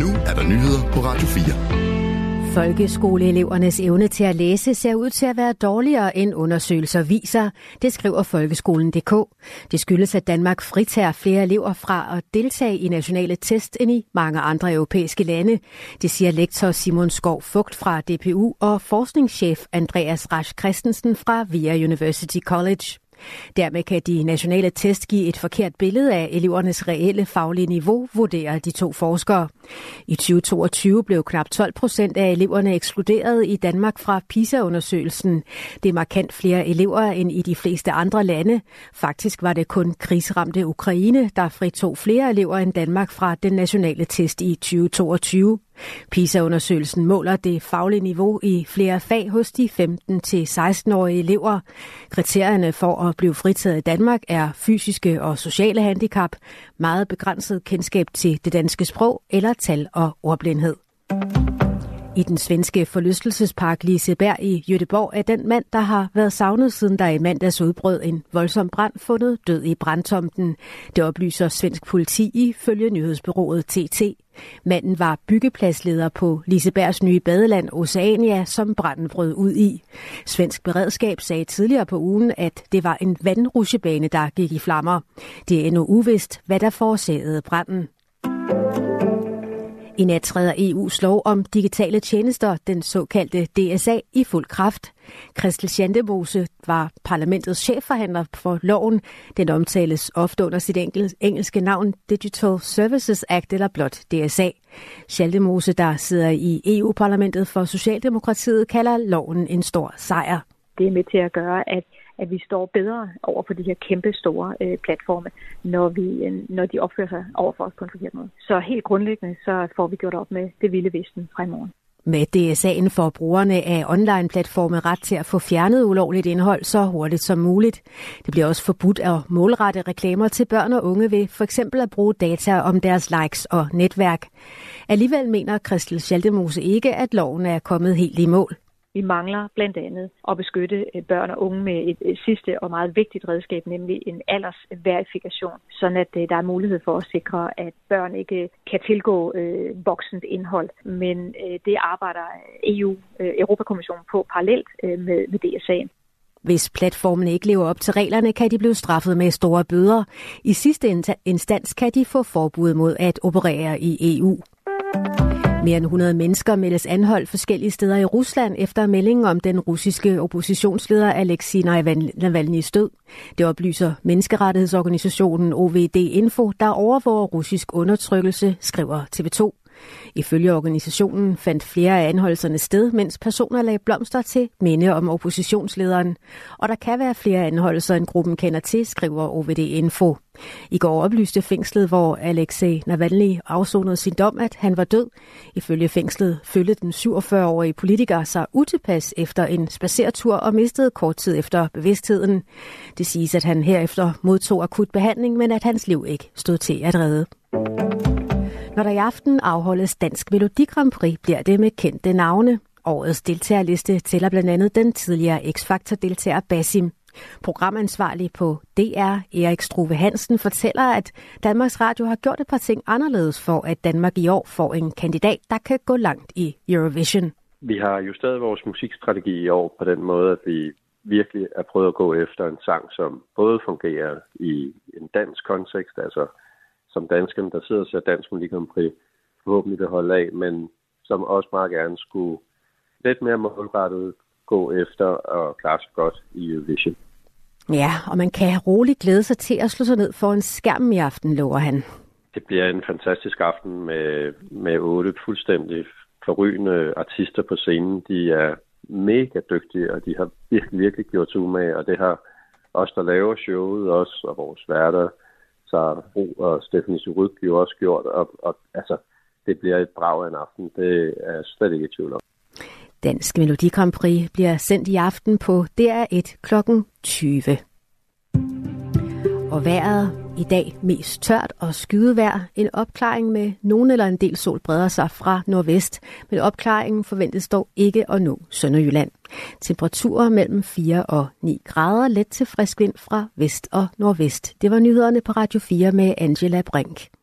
Nu er der nyheder på Radio 4. Folkeskoleelevernes evne til at læse ser ud til at være dårligere end undersøgelser viser, det skriver folkeskolen.dk. Det skyldes, at Danmark fritager flere elever fra at deltage i nationale test end i mange andre europæiske lande. Det siger lektor Simon Skov Fugt fra DPU og forskningschef Andreas Rasch Christensen fra VIA University College. Dermed kan de nationale test give et forkert billede af elevernes reelle faglige niveau, vurderer de to forskere. I 2022 blev knap 12 procent af eleverne ekskluderet i Danmark fra PISA-undersøgelsen. Det er markant flere elever end i de fleste andre lande. Faktisk var det kun krigsramte Ukraine, der fritog flere elever end Danmark fra den nationale test i 2022. PISA-undersøgelsen måler det faglige niveau i flere fag hos de 15-16-årige elever. Kriterierne for at blive fritaget i Danmark er fysiske og sociale handicap, meget begrænset kendskab til det danske sprog eller tal og ordblindhed. I den svenske forlystelsespark Liseberg i Jødeborg er den mand, der har været savnet siden der i mandags udbrød en voldsom brand fundet død i brandtomten. Det oplyser svensk politi ifølge nyhedsbyrået TT. Manden var byggepladsleder på Lisebergs nye badeland Oceania, som branden brød ud i. Svensk beredskab sagde tidligere på ugen, at det var en vandrusjebane, der gik i flammer. Det er endnu uvist, hvad der forårsagede branden. I nat træder EU's lov om digitale tjenester, den såkaldte DSA, i fuld kraft. Christel Schandemose var parlamentets chefforhandler for loven. Den omtales ofte under sit engelske navn Digital Services Act eller blot DSA. Schandemose, der sidder i EU-parlamentet for Socialdemokratiet, kalder loven en stor sejr. Det er med til at gøre, at at vi står bedre over for de her kæmpe store øh, platforme, når, vi, øh, når de opfører sig over for os på en forkert måde. Så helt grundlæggende, så får vi gjort op med det vilde vesten fra i morgen. Med DSA'en får brugerne af online-platforme ret til at få fjernet ulovligt indhold så hurtigt som muligt. Det bliver også forbudt at målrette reklamer til børn og unge ved for eksempel at bruge data om deres likes og netværk. Alligevel mener Christel Schaldemose ikke, at loven er kommet helt i mål. Vi mangler blandt andet at beskytte øh, børn og unge med et sidste og meget vigtigt redskab, nemlig en aldersverifikation, sådan at øh, der er mulighed for at sikre, at børn ikke øh, kan tilgå øh, voksent indhold. Men øh, det arbejder EU, øh, Europakommissionen på parallelt øh, med, med DSA. Hvis platformen ikke lever op til reglerne, kan de blive straffet med store bøder. I sidste instans kan de få forbud mod at operere i EU. Mere end 100 mennesker meldes anholdt forskellige steder i Rusland efter meldingen om den russiske oppositionsleder Alexei Navalny's død. Det oplyser menneskerettighedsorganisationen OVD Info, der overvåger russisk undertrykkelse, skriver TV2. Ifølge organisationen fandt flere af anholdelserne sted, mens personer lagde blomster til minde om oppositionslederen. Og der kan være flere anholdelser, end gruppen kender til, skriver OVD Info. I går oplyste fængslet, hvor Alexei Navalny afsonede sin dom, at han var død. Ifølge fængslet følte den 47-årige politiker sig utilpas efter en spacertur og mistede kort tid efter bevidstheden. Det siges, at han herefter modtog akut behandling, men at hans liv ikke stod til at redde. Når der i aften afholdes Dansk Melodi Grand Prix, bliver det med kendte navne. Årets deltagerliste tæller blandt andet den tidligere X-Factor-deltager Basim. Programansvarlig på DR, Erik Struve Hansen, fortæller, at Danmarks Radio har gjort et par ting anderledes for, at Danmark i år får en kandidat, der kan gå langt i Eurovision. Vi har justeret vores musikstrategi i år på den måde, at vi virkelig er prøvet at gå efter en sang, som både fungerer i en dansk kontekst, altså som danskerne, der sidder og ser Dansk Melodi Grand Prix, forhåbentlig vil holde af, men som også meget gerne skulle lidt mere målrettet gå efter og klare sig godt i Eurovision. Ja, og man kan roligt glæde sig til at slå sig ned for en skærm i aften, lover han. Det bliver en fantastisk aften med, med otte fuldstændig forrygende artister på scenen. De er mega dygtige, og de har virkelig, virkelig gjort sig umage, og det har os, der laver showet, også og vores værter, Sara Bro og Stephanie Suryk jo også gjort, og, og altså, det bliver et brag af en aften. Det er slet ikke i tvivl om. Dansk Melodi bliver sendt i aften på DR1 kl. 20. Og vejret i dag mest tørt og skydevejr. En opklaring med nogen eller en del sol breder sig fra nordvest, men opklaringen forventes dog ikke at nå Sønderjylland. Temperaturer mellem 4 og 9 grader, let til frisk vind fra vest og nordvest. Det var nyhederne på Radio 4 med Angela Brink.